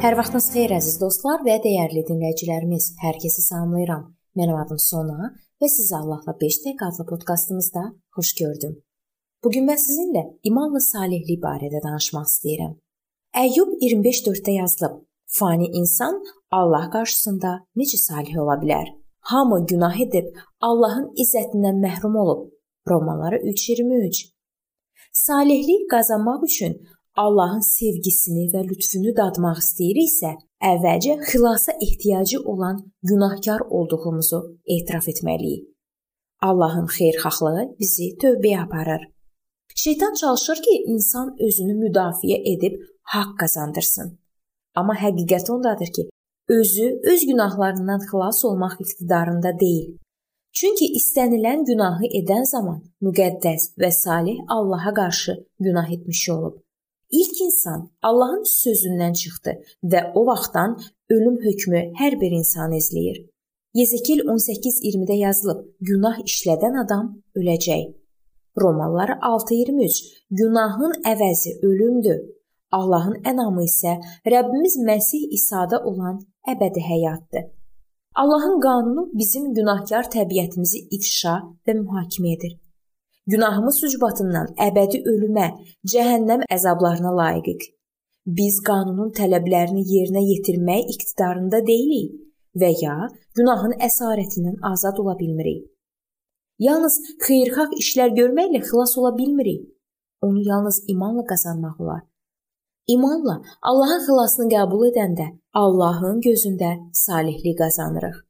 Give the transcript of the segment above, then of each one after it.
Hər vaxtınız xeyir əziz dostlar və dəyərli dinləyicilərimiz. Hər kəsi salamlayıram. Mənim adım Sona və sizi Allahla 5 dəqiqə adlı podkastımızda xoş gördüm. Bu gün mən sizinlə imanla salihlik barədə danışmaq istəyirəm. Əyyub 25:4-də yazılıb: Fani insan Allah qarşısında necə salih ola bilər? Hamı günah edib Allahın izzətindən məhrum olub. Romalılara 3:23. Salihlik qazanmaq üçün Allahın sevgisini və lütfünü dadmaq istəyiriksə, əvvəlcə xilasa ehtiyacı olan günahkar olduğumuzu etiraf etməliyik. Allahın xeyirxahlığı bizi tövbəyə aparır. Şeytan çalışır ki, insan özünü müdafiə edib haqq qazandırsın. Amma həqiqət ondadır ki, özü öz günahlarından xilas olmaq iqtidarında deyil. Çünki istənilən günahı edən zaman müqəddəs və salih Allaha qarşı günah etmiş olub. İlk insan Allahın sözündən çıxdı və o vaxtdan ölüm hökmü hər bir insanı izləyir. Yezekil 18:20-də yazılıb: Günah işlədən adam öləcək. Romalılar 6:23 Günahın əvəzi ölümdür. Allahın ənamı isə Rəbbimiz Məsih İsa'da olan əbədi həyatdır. Allahın qanunu bizim günahkar təbiətimizi ifşa və mühakimə edir. Günahımız ucbatından əbədi ölümə, cəhənnəm əzablarına layiqik. Biz qanunun tələblərini yerinə yetirmək iqtidarında deyilik və ya günahın əsarətindən azad ola bilmirik. Yalnız xeyirxah işlər görməklə xilas ola bilmirik. Onu yalnız imanla qazanmaq olar. İmanla Allahın xilasını qəbul edəndə Allahın gözündə salihlik qazanırıq.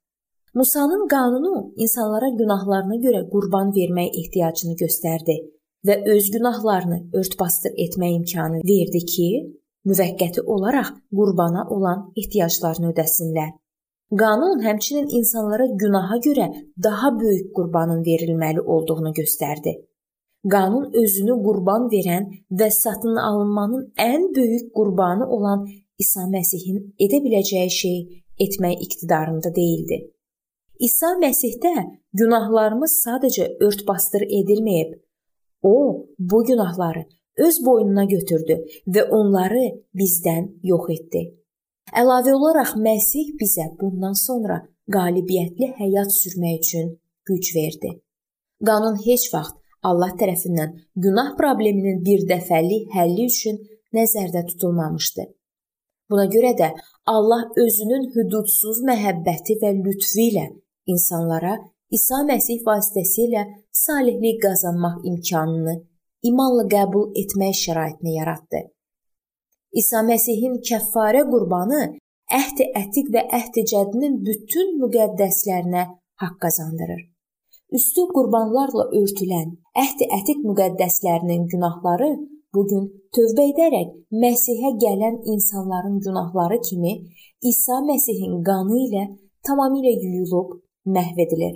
Musanın qanunu insanlara günahlarına görə qurban vermək ehtiyacını göstərdi və öz günahlarını örtbasdır etmək imkanı verdi ki, müvəqqəti olaraq qurbana olan ehtiyaclarını ödəsinlər. Qanun həmçinin insanlara günaha görə daha böyük qurbanın verilməli olduğunu göstərdi. Qanun özünü qurban verən və satın alınmanın ən böyük qurbanı olan İsa Məsihin edə biləcəyi şey etmək iqtidarında değildi. İsa Məsihdə günahlarımız sadəcə ört-basdır edilməyib. O, bu günahları öz boynuna götürdü və onları bizdən yox etdi. Əlavə olaraq Məsih bizə bundan sonra qalibiyyətli həyat sürmək üçün güc verdi. Qanun heç vaxt Allah tərəfindən günah probleminin birdəfəlik həlli üçün nəzərdə tutulmamışdı. Buna görə də Allah özünün hüdudsuz məhəbbəti və lütfü ilə insanlara İsa Məsih vasitəsilə salihlik qazanmaq imkanını imanla qəbul etmək şəraitini yaratdı. İsa Məsihin kəffarə qurbanı əhd-i ətiq və əhd-i cədidin bütün müqəddəslərinə haqq qazandırır. Üstü qurbanlarla örtülən əhd-i ətiq müqəddəslərinin günahları bu gün tövbə edərək Məsihə gələn insanların günahları kimi İsa Məsihin qanı ilə tamamilə yuyulub məhv edilir.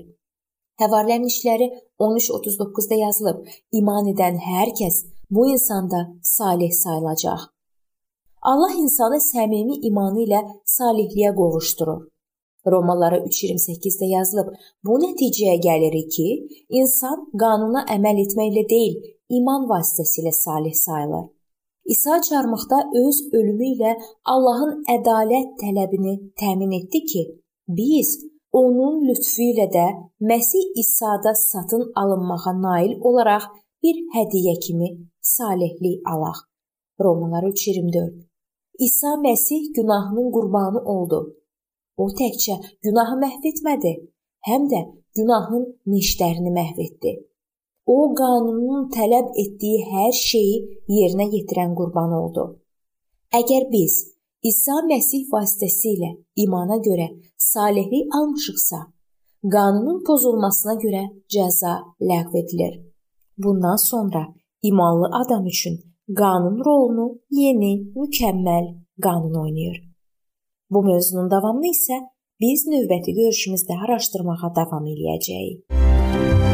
Həvarilərin işləri 13:39-da yazılıb. İman edən hər kəs bu insanda salih sayılacaq. Allah insanı səmimi imanı ilə salihliyə qovuşdurur. Romalılara 3:28-də yazılıb. Bu nəticəyə gəlirik ki, insan qanuna əməl etməklə deyil, iman vasitəsilə salih sayılır. İsa çarmıxda öz ölümü ilə Allahın ədalət tələbini təmin etdi ki, biz onun lütfü ilə də Məsih İsa'da satın alınmağa nail olaraq bir hədiyyə kimi salihlik alaq. Romalılar 3:24. İsa Məsih günahının qurbanı oldu. O təkcə günahı məhv etmədi, həm də günahın neştərini məhv etdi. O qanunun tələb etdiyi hər şeyi yerinə yetirən qurban oldu. Əgər biz İsa Məsih vasitəsilə imana görə salihlik almışıqsa, qanunun pozulmasına görə cəza ləğv edilir. Bundan sonra imanlı adam üçün qanun rolunu yeni, mükəmməl qanun oynayır. Bu mövzunun davamını isə biz növbəti görüşümüzdə araşdırmağa davam eləyəcəyik.